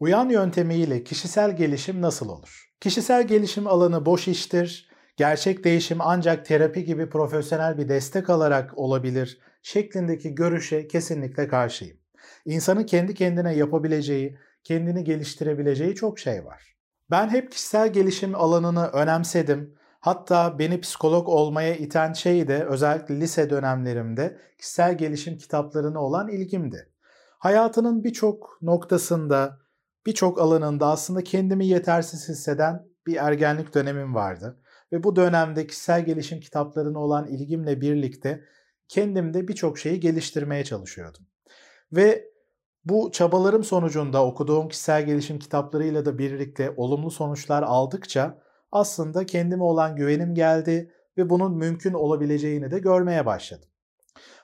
Uyan yöntemiyle kişisel gelişim nasıl olur? Kişisel gelişim alanı boş iştir. Gerçek değişim ancak terapi gibi profesyonel bir destek alarak olabilir şeklindeki görüşe kesinlikle karşıyım. İnsanın kendi kendine yapabileceği, kendini geliştirebileceği çok şey var. Ben hep kişisel gelişim alanını önemsedim. Hatta beni psikolog olmaya iten şey de özellikle lise dönemlerimde kişisel gelişim kitaplarına olan ilgimdi. Hayatının birçok noktasında, birçok alanında aslında kendimi yetersiz hisseden bir ergenlik dönemim vardı. Ve bu dönemde kişisel gelişim kitaplarına olan ilgimle birlikte kendimde birçok şeyi geliştirmeye çalışıyordum. Ve bu çabalarım sonucunda okuduğum kişisel gelişim kitaplarıyla da birlikte olumlu sonuçlar aldıkça aslında kendime olan güvenim geldi ve bunun mümkün olabileceğini de görmeye başladım.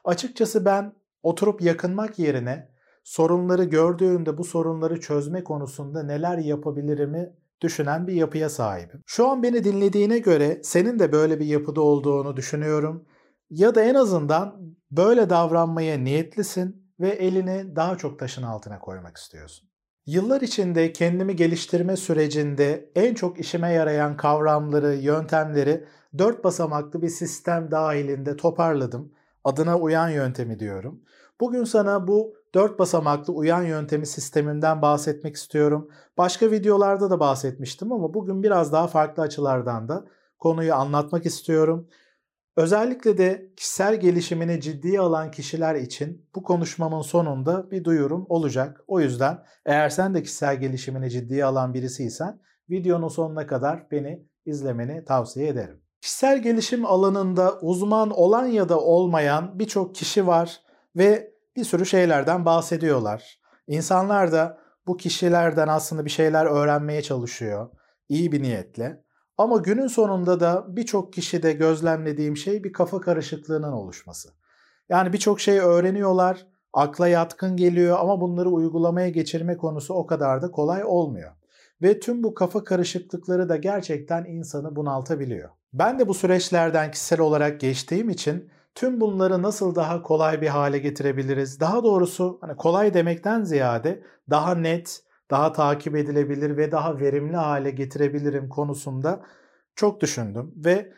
Açıkçası ben oturup yakınmak yerine sorunları gördüğümde bu sorunları çözme konusunda neler yapabilirimi düşünen bir yapıya sahibim. Şu an beni dinlediğine göre senin de böyle bir yapıda olduğunu düşünüyorum ya da en azından böyle davranmaya niyetlisin ve elini daha çok taşın altına koymak istiyorsun. Yıllar içinde kendimi geliştirme sürecinde en çok işime yarayan kavramları, yöntemleri dört basamaklı bir sistem dahilinde toparladım. Adına uyan yöntemi diyorum. Bugün sana bu dört basamaklı uyan yöntemi sisteminden bahsetmek istiyorum. Başka videolarda da bahsetmiştim ama bugün biraz daha farklı açılardan da konuyu anlatmak istiyorum. Özellikle de kişisel gelişimini ciddiye alan kişiler için bu konuşmamın sonunda bir duyurum olacak. O yüzden eğer sen de kişisel gelişimini ciddiye alan birisiysen videonun sonuna kadar beni izlemeni tavsiye ederim. Kişisel gelişim alanında uzman olan ya da olmayan birçok kişi var ve bir sürü şeylerden bahsediyorlar. İnsanlar da bu kişilerden aslında bir şeyler öğrenmeye çalışıyor iyi bir niyetle. Ama günün sonunda da birçok kişide gözlemlediğim şey bir kafa karışıklığının oluşması. Yani birçok şey öğreniyorlar, akla yatkın geliyor ama bunları uygulamaya geçirme konusu o kadar da kolay olmuyor. Ve tüm bu kafa karışıklıkları da gerçekten insanı bunaltabiliyor. Ben de bu süreçlerden kişisel olarak geçtiğim için tüm bunları nasıl daha kolay bir hale getirebiliriz? Daha doğrusu hani kolay demekten ziyade daha net, daha takip edilebilir ve daha verimli hale getirebilirim konusunda çok düşündüm ve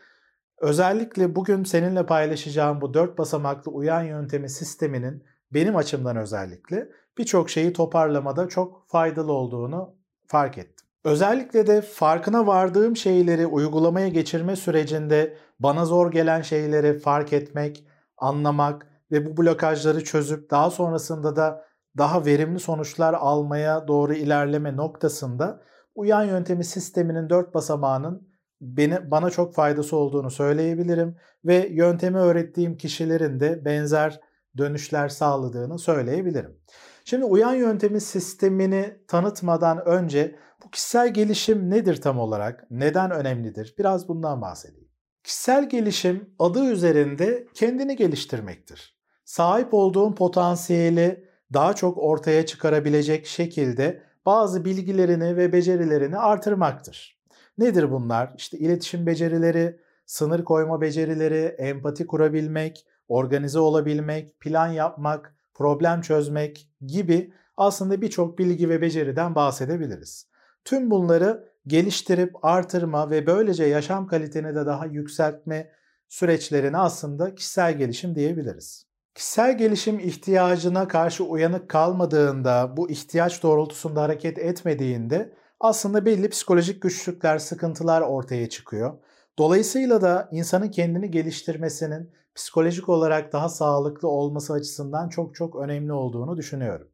özellikle bugün seninle paylaşacağım bu dört basamaklı uyan yöntemi sisteminin benim açımdan özellikle birçok şeyi toparlamada çok faydalı olduğunu fark ettim. Özellikle de farkına vardığım şeyleri uygulamaya geçirme sürecinde bana zor gelen şeyleri fark etmek, anlamak ve bu blokajları çözüp daha sonrasında da daha verimli sonuçlar almaya doğru ilerleme noktasında uyan yöntemi sisteminin dört basamağının beni, bana çok faydası olduğunu söyleyebilirim ve yöntemi öğrettiğim kişilerin de benzer dönüşler sağladığını söyleyebilirim. Şimdi uyan yöntemi sistemini tanıtmadan önce kişisel gelişim nedir tam olarak? Neden önemlidir? Biraz bundan bahsedeyim. Kişisel gelişim adı üzerinde kendini geliştirmektir. Sahip olduğun potansiyeli daha çok ortaya çıkarabilecek şekilde bazı bilgilerini ve becerilerini artırmaktır. Nedir bunlar? İşte iletişim becerileri, sınır koyma becerileri, empati kurabilmek, organize olabilmek, plan yapmak, problem çözmek gibi aslında birçok bilgi ve beceriden bahsedebiliriz. Tüm bunları geliştirip artırma ve böylece yaşam kaliteni de daha yükseltme süreçlerine aslında kişisel gelişim diyebiliriz. Kişisel gelişim ihtiyacına karşı uyanık kalmadığında, bu ihtiyaç doğrultusunda hareket etmediğinde aslında belli psikolojik güçlükler, sıkıntılar ortaya çıkıyor. Dolayısıyla da insanın kendini geliştirmesinin psikolojik olarak daha sağlıklı olması açısından çok çok önemli olduğunu düşünüyorum.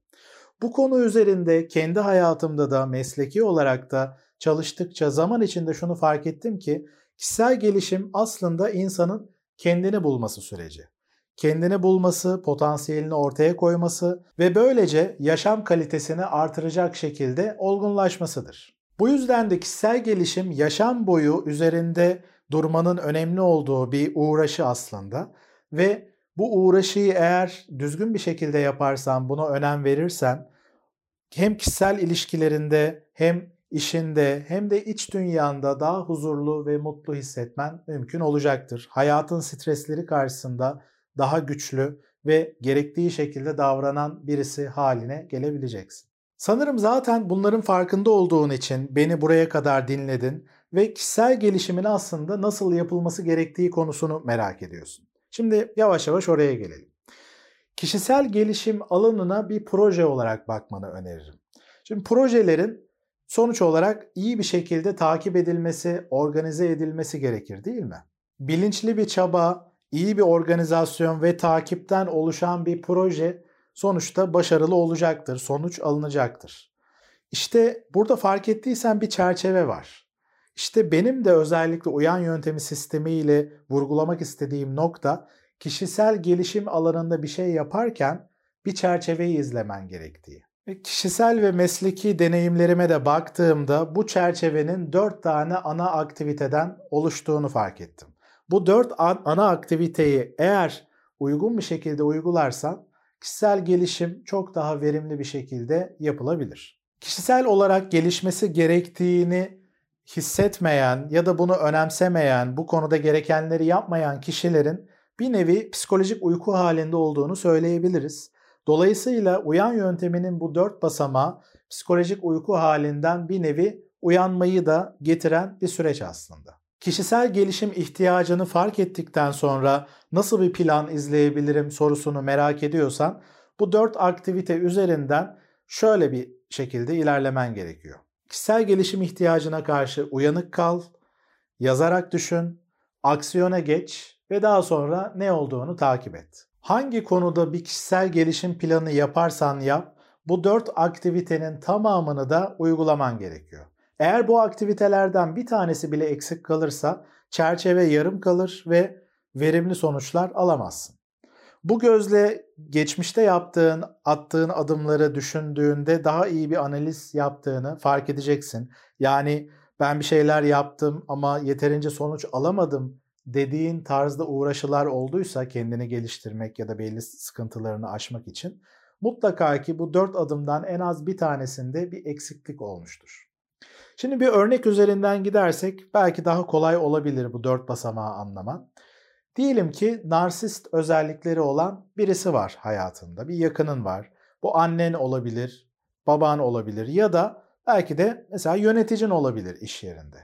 Bu konu üzerinde kendi hayatımda da mesleki olarak da çalıştıkça zaman içinde şunu fark ettim ki kişisel gelişim aslında insanın kendini bulması süreci kendini bulması, potansiyelini ortaya koyması ve böylece yaşam kalitesini artıracak şekilde olgunlaşmasıdır. Bu yüzden de kişisel gelişim yaşam boyu üzerinde durmanın önemli olduğu bir uğraşı aslında ve bu uğraşıyı eğer düzgün bir şekilde yaparsan, buna önem verirsen hem kişisel ilişkilerinde hem işinde hem de iç dünyanda daha huzurlu ve mutlu hissetmen mümkün olacaktır. Hayatın stresleri karşısında daha güçlü ve gerektiği şekilde davranan birisi haline gelebileceksin. Sanırım zaten bunların farkında olduğun için beni buraya kadar dinledin ve kişisel gelişimin aslında nasıl yapılması gerektiği konusunu merak ediyorsun. Şimdi yavaş yavaş oraya gelelim. Kişisel gelişim alanına bir proje olarak bakmanı öneririm. Şimdi projelerin sonuç olarak iyi bir şekilde takip edilmesi, organize edilmesi gerekir değil mi? Bilinçli bir çaba, iyi bir organizasyon ve takipten oluşan bir proje sonuçta başarılı olacaktır, sonuç alınacaktır. İşte burada fark ettiysen bir çerçeve var. İşte benim de özellikle uyan yöntemi sistemiyle vurgulamak istediğim nokta kişisel gelişim alanında bir şey yaparken bir çerçeveyi izlemen gerektiği. Kişisel ve mesleki deneyimlerime de baktığımda bu çerçevenin dört tane ana aktiviteden oluştuğunu fark ettim. Bu dört ana aktiviteyi eğer uygun bir şekilde uygularsan kişisel gelişim çok daha verimli bir şekilde yapılabilir. Kişisel olarak gelişmesi gerektiğini hissetmeyen ya da bunu önemsemeyen, bu konuda gerekenleri yapmayan kişilerin bir nevi psikolojik uyku halinde olduğunu söyleyebiliriz. Dolayısıyla uyan yönteminin bu dört basamağı psikolojik uyku halinden bir nevi uyanmayı da getiren bir süreç aslında. Kişisel gelişim ihtiyacını fark ettikten sonra nasıl bir plan izleyebilirim sorusunu merak ediyorsan bu dört aktivite üzerinden şöyle bir şekilde ilerlemen gerekiyor. Kişisel gelişim ihtiyacına karşı uyanık kal, yazarak düşün, aksiyona geç ve daha sonra ne olduğunu takip et. Hangi konuda bir kişisel gelişim planı yaparsan yap, bu dört aktivitenin tamamını da uygulaman gerekiyor. Eğer bu aktivitelerden bir tanesi bile eksik kalırsa çerçeve yarım kalır ve verimli sonuçlar alamazsın. Bu gözle geçmişte yaptığın, attığın adımları düşündüğünde daha iyi bir analiz yaptığını fark edeceksin. Yani ben bir şeyler yaptım ama yeterince sonuç alamadım dediğin tarzda uğraşılar olduysa kendini geliştirmek ya da belli sıkıntılarını aşmak için mutlaka ki bu dört adımdan en az bir tanesinde bir eksiklik olmuştur. Şimdi bir örnek üzerinden gidersek belki daha kolay olabilir bu dört basamağı anlaman. Diyelim ki narsist özellikleri olan birisi var hayatında, bir yakının var. Bu annen olabilir, baban olabilir ya da belki de mesela yöneticin olabilir iş yerinde.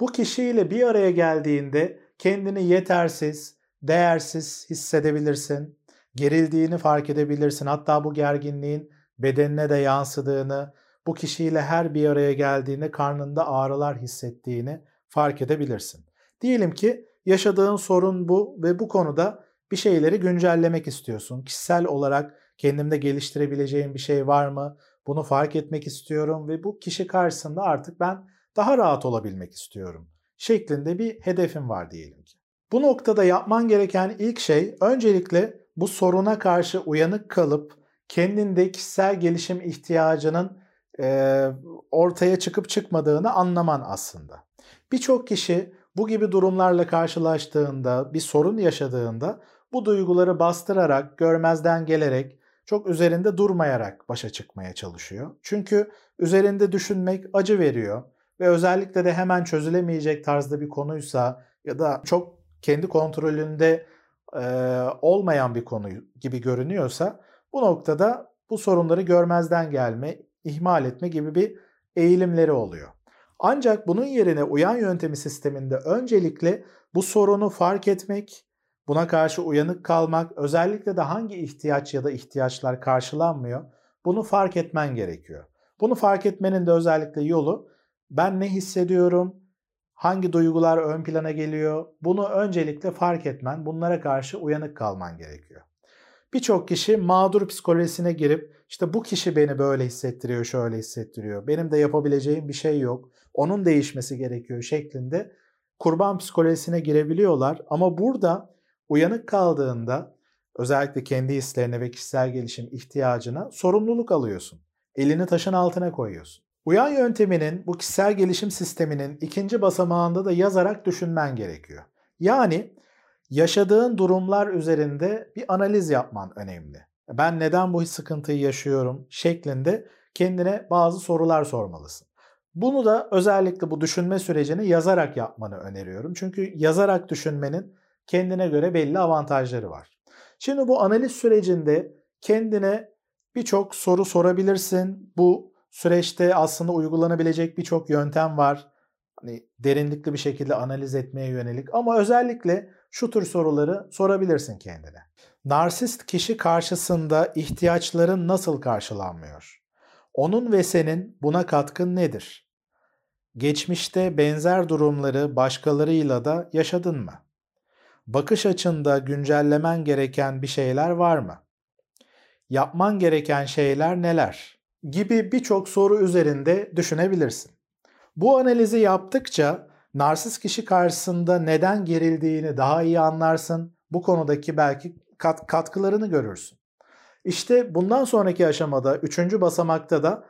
Bu kişiyle bir araya geldiğinde kendini yetersiz, değersiz hissedebilirsin. Gerildiğini fark edebilirsin. Hatta bu gerginliğin bedenine de yansıdığını, bu kişiyle her bir araya geldiğinde karnında ağrılar hissettiğini fark edebilirsin. Diyelim ki yaşadığın sorun bu ve bu konuda bir şeyleri güncellemek istiyorsun. Kişisel olarak kendimde geliştirebileceğim bir şey var mı? Bunu fark etmek istiyorum ve bu kişi karşısında artık ben daha rahat olabilmek istiyorum şeklinde bir hedefim var diyelim ki. Bu noktada yapman gereken ilk şey öncelikle bu soruna karşı uyanık kalıp kendinde kişisel gelişim ihtiyacının e, ortaya çıkıp çıkmadığını anlaman aslında. Birçok kişi bu gibi durumlarla karşılaştığında, bir sorun yaşadığında bu duyguları bastırarak, görmezden gelerek, çok üzerinde durmayarak başa çıkmaya çalışıyor. Çünkü üzerinde düşünmek acı veriyor ve özellikle de hemen çözülemeyecek tarzda bir konuysa ya da çok kendi kontrolünde e, olmayan bir konu gibi görünüyorsa bu noktada bu sorunları görmezden gelme, ihmal etme gibi bir eğilimleri oluyor. Ancak bunun yerine uyan yöntemi sisteminde öncelikle bu sorunu fark etmek, buna karşı uyanık kalmak, özellikle de hangi ihtiyaç ya da ihtiyaçlar karşılanmıyor, bunu fark etmen gerekiyor. Bunu fark etmenin de özellikle yolu ben ne hissediyorum, hangi duygular ön plana geliyor, bunu öncelikle fark etmen, bunlara karşı uyanık kalman gerekiyor. Birçok kişi mağdur psikolojisine girip işte bu kişi beni böyle hissettiriyor, şöyle hissettiriyor. Benim de yapabileceğim bir şey yok. Onun değişmesi gerekiyor şeklinde kurban psikolojisine girebiliyorlar. Ama burada uyanık kaldığında özellikle kendi hislerine ve kişisel gelişim ihtiyacına sorumluluk alıyorsun. Elini taşın altına koyuyorsun. Uyan yönteminin bu kişisel gelişim sisteminin ikinci basamağında da yazarak düşünmen gerekiyor. Yani yaşadığın durumlar üzerinde bir analiz yapman önemli. Ben neden bu sıkıntıyı yaşıyorum şeklinde kendine bazı sorular sormalısın. Bunu da özellikle bu düşünme sürecini yazarak yapmanı öneriyorum. Çünkü yazarak düşünmenin kendine göre belli avantajları var. Şimdi bu analiz sürecinde kendine birçok soru sorabilirsin. Bu süreçte aslında uygulanabilecek birçok yöntem var. Hani derinlikli bir şekilde analiz etmeye yönelik ama özellikle şu tür soruları sorabilirsin kendine. Narsist kişi karşısında ihtiyaçların nasıl karşılanmıyor? Onun ve senin buna katkın nedir? Geçmişte benzer durumları başkalarıyla da yaşadın mı? Bakış açında güncellemen gereken bir şeyler var mı? Yapman gereken şeyler neler? Gibi birçok soru üzerinde düşünebilirsin. Bu analizi yaptıkça narsist kişi karşısında neden gerildiğini daha iyi anlarsın. Bu konudaki belki kat, katkılarını görürsün. İşte bundan sonraki aşamada, üçüncü basamakta da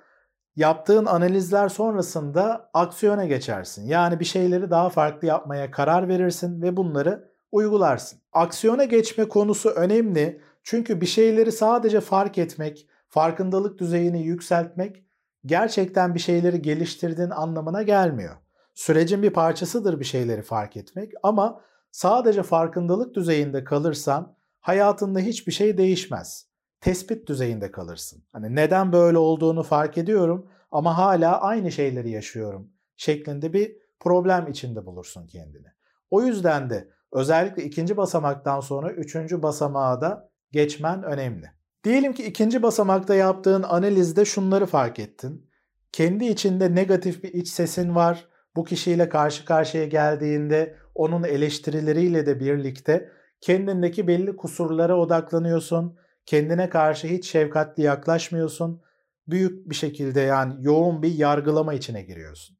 yaptığın analizler sonrasında aksiyona geçersin. Yani bir şeyleri daha farklı yapmaya karar verirsin ve bunları uygularsın. Aksiyona geçme konusu önemli çünkü bir şeyleri sadece fark etmek, farkındalık düzeyini yükseltmek gerçekten bir şeyleri geliştirdiğin anlamına gelmiyor. Sürecin bir parçasıdır bir şeyleri fark etmek ama sadece farkındalık düzeyinde kalırsan hayatında hiçbir şey değişmez. Tespit düzeyinde kalırsın. Hani neden böyle olduğunu fark ediyorum ama hala aynı şeyleri yaşıyorum şeklinde bir problem içinde bulursun kendini. O yüzden de özellikle ikinci basamaktan sonra üçüncü basamağa da geçmen önemli. Diyelim ki ikinci basamakta yaptığın analizde şunları fark ettin. Kendi içinde negatif bir iç sesin var. Bu kişiyle karşı karşıya geldiğinde onun eleştirileriyle de birlikte kendindeki belli kusurlara odaklanıyorsun. Kendine karşı hiç şefkatli yaklaşmıyorsun. Büyük bir şekilde yani yoğun bir yargılama içine giriyorsun.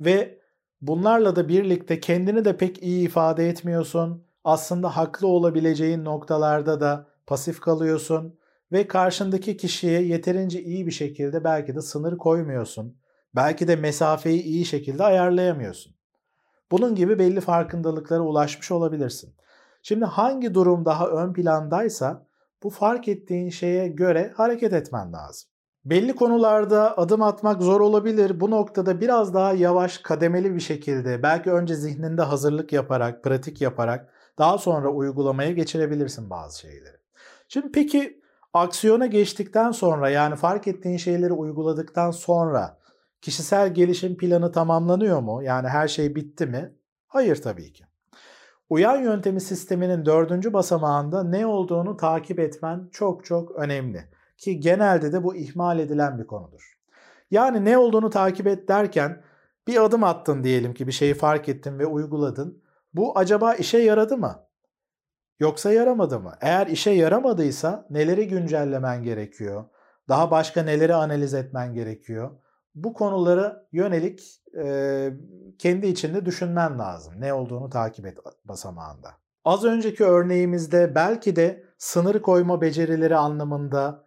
Ve bunlarla da birlikte kendini de pek iyi ifade etmiyorsun. Aslında haklı olabileceğin noktalarda da pasif kalıyorsun ve karşındaki kişiye yeterince iyi bir şekilde belki de sınır koymuyorsun. Belki de mesafeyi iyi şekilde ayarlayamıyorsun. Bunun gibi belli farkındalıklara ulaşmış olabilirsin. Şimdi hangi durum daha ön plandaysa bu fark ettiğin şeye göre hareket etmen lazım. Belli konularda adım atmak zor olabilir. Bu noktada biraz daha yavaş, kademeli bir şekilde belki önce zihninde hazırlık yaparak, pratik yaparak daha sonra uygulamaya geçirebilirsin bazı şeyleri. Şimdi peki aksiyona geçtikten sonra yani fark ettiğin şeyleri uyguladıktan sonra kişisel gelişim planı tamamlanıyor mu? Yani her şey bitti mi? Hayır tabii ki. Uyan yöntemi sisteminin dördüncü basamağında ne olduğunu takip etmen çok çok önemli. Ki genelde de bu ihmal edilen bir konudur. Yani ne olduğunu takip et derken bir adım attın diyelim ki bir şeyi fark ettin ve uyguladın. Bu acaba işe yaradı mı? Yoksa yaramadı mı? Eğer işe yaramadıysa neleri güncellemen gerekiyor? Daha başka neleri analiz etmen gerekiyor? Bu konuları yönelik e, kendi içinde düşünmen lazım. Ne olduğunu takip et basamağında. Az önceki örneğimizde belki de sınır koyma becerileri anlamında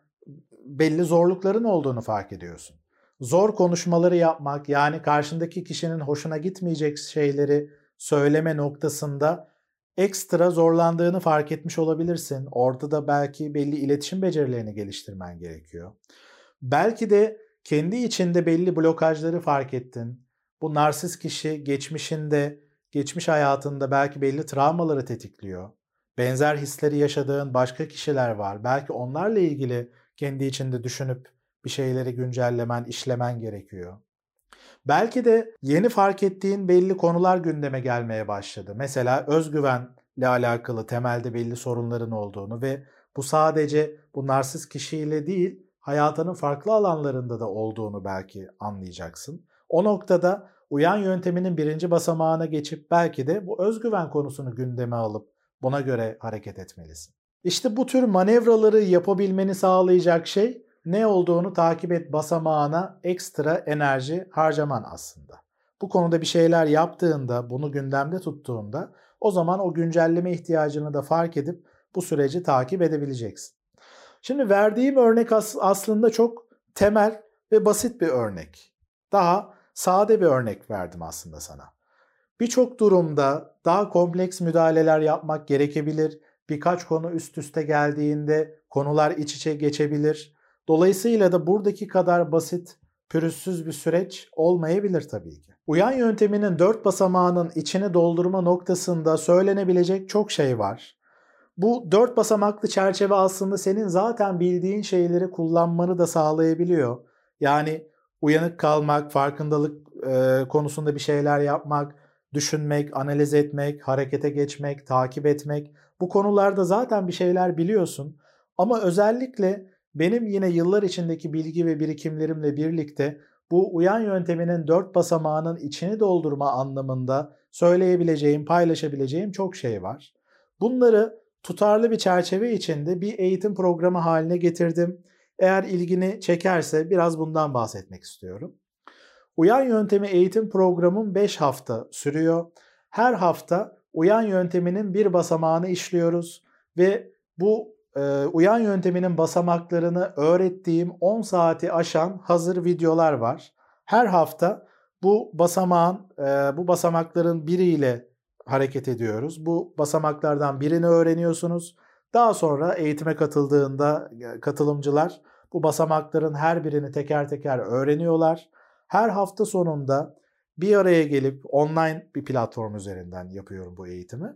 belli zorlukların olduğunu fark ediyorsun. Zor konuşmaları yapmak yani karşındaki kişinin hoşuna gitmeyecek şeyleri söyleme noktasında ekstra zorlandığını fark etmiş olabilirsin. Orada da belki belli iletişim becerilerini geliştirmen gerekiyor. Belki de kendi içinde belli blokajları fark ettin. Bu narsist kişi geçmişinde, geçmiş hayatında belki belli travmaları tetikliyor. Benzer hisleri yaşadığın başka kişiler var. Belki onlarla ilgili kendi içinde düşünüp bir şeyleri güncellemen, işlemen gerekiyor. Belki de yeni fark ettiğin belli konular gündeme gelmeye başladı. Mesela özgüvenle alakalı temelde belli sorunların olduğunu ve bu sadece bu narsist kişiyle değil, hayatının farklı alanlarında da olduğunu belki anlayacaksın. O noktada uyan yönteminin birinci basamağına geçip belki de bu özgüven konusunu gündeme alıp buna göre hareket etmelisin. İşte bu tür manevraları yapabilmeni sağlayacak şey ne olduğunu takip et basamağına ekstra enerji harcaman aslında. Bu konuda bir şeyler yaptığında, bunu gündemde tuttuğunda o zaman o güncelleme ihtiyacını da fark edip bu süreci takip edebileceksin. Şimdi verdiğim örnek aslında çok temel ve basit bir örnek. Daha sade bir örnek verdim aslında sana. Birçok durumda daha kompleks müdahaleler yapmak gerekebilir. Birkaç konu üst üste geldiğinde konular iç içe geçebilir. Dolayısıyla da buradaki kadar basit, pürüzsüz bir süreç olmayabilir tabii ki. Uyan yönteminin dört basamağının içini doldurma noktasında söylenebilecek çok şey var. Bu dört basamaklı çerçeve aslında senin zaten bildiğin şeyleri kullanmanı da sağlayabiliyor. Yani uyanık kalmak, farkındalık e, konusunda bir şeyler yapmak, düşünmek, analiz etmek, harekete geçmek, takip etmek. Bu konularda zaten bir şeyler biliyorsun. Ama özellikle benim yine yıllar içindeki bilgi ve birikimlerimle birlikte bu uyan yönteminin dört basamağının içini doldurma anlamında söyleyebileceğim, paylaşabileceğim çok şey var. Bunları tutarlı bir çerçeve içinde bir eğitim programı haline getirdim. Eğer ilgini çekerse biraz bundan bahsetmek istiyorum. Uyan yöntemi eğitim programım 5 hafta sürüyor. Her hafta uyan yönteminin bir basamağını işliyoruz ve bu e, uyan yönteminin basamaklarını öğrettiğim 10 saati aşan hazır videolar var. Her hafta bu basamağın, e, bu basamakların biriyle hareket ediyoruz. Bu basamaklardan birini öğreniyorsunuz. Daha sonra eğitime katıldığında katılımcılar bu basamakların her birini teker teker öğreniyorlar. Her hafta sonunda bir araya gelip online bir platform üzerinden yapıyorum bu eğitimi.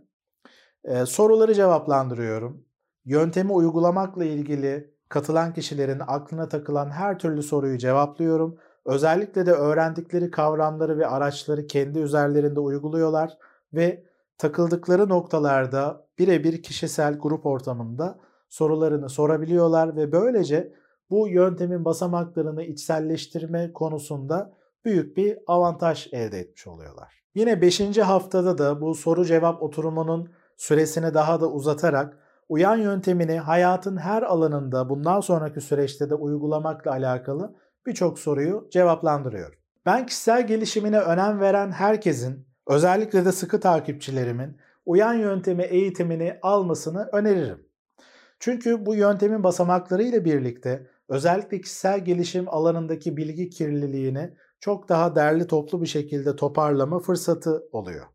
Ee, soruları cevaplandırıyorum. Yöntemi uygulamakla ilgili katılan kişilerin aklına takılan her türlü soruyu cevaplıyorum. Özellikle de öğrendikleri kavramları ve araçları kendi üzerlerinde uyguluyorlar ve takıldıkları noktalarda birebir kişisel grup ortamında sorularını sorabiliyorlar ve böylece bu yöntemin basamaklarını içselleştirme konusunda büyük bir avantaj elde etmiş oluyorlar. Yine 5. haftada da bu soru cevap oturumunun süresini daha da uzatarak uyan yöntemini hayatın her alanında bundan sonraki süreçte de uygulamakla alakalı birçok soruyu cevaplandırıyorum. Ben kişisel gelişimine önem veren herkesin, özellikle de sıkı takipçilerimin uyan yöntemi eğitimini almasını öneririm. Çünkü bu yöntemin basamakları ile birlikte özellikle kişisel gelişim alanındaki bilgi kirliliğini çok daha derli toplu bir şekilde toparlama fırsatı oluyor.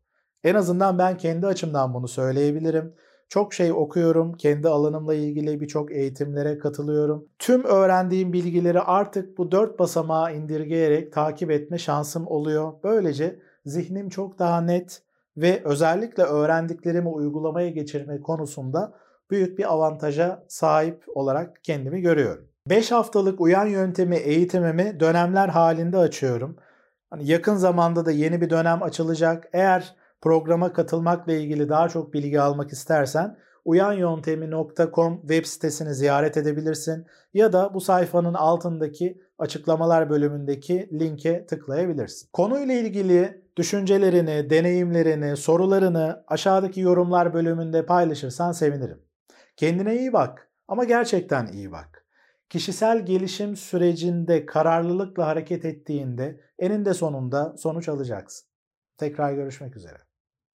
En azından ben kendi açımdan bunu söyleyebilirim. Çok şey okuyorum, kendi alanımla ilgili birçok eğitimlere katılıyorum. Tüm öğrendiğim bilgileri artık bu dört basamağa indirgeyerek takip etme şansım oluyor. Böylece zihnim çok daha net ve özellikle öğrendiklerimi uygulamaya geçirme konusunda büyük bir avantaja sahip olarak kendimi görüyorum. 5 haftalık uyan yöntemi eğitimimi dönemler halinde açıyorum. Hani yakın zamanda da yeni bir dönem açılacak. Eğer programa katılmakla ilgili daha çok bilgi almak istersen uyanyöntemi.com web sitesini ziyaret edebilirsin ya da bu sayfanın altındaki açıklamalar bölümündeki linke tıklayabilirsin. Konuyla ilgili düşüncelerini, deneyimlerini, sorularını aşağıdaki yorumlar bölümünde paylaşırsan sevinirim. Kendine iyi bak ama gerçekten iyi bak. Kişisel gelişim sürecinde kararlılıkla hareket ettiğinde eninde sonunda sonuç alacaksın. Tekrar görüşmek üzere.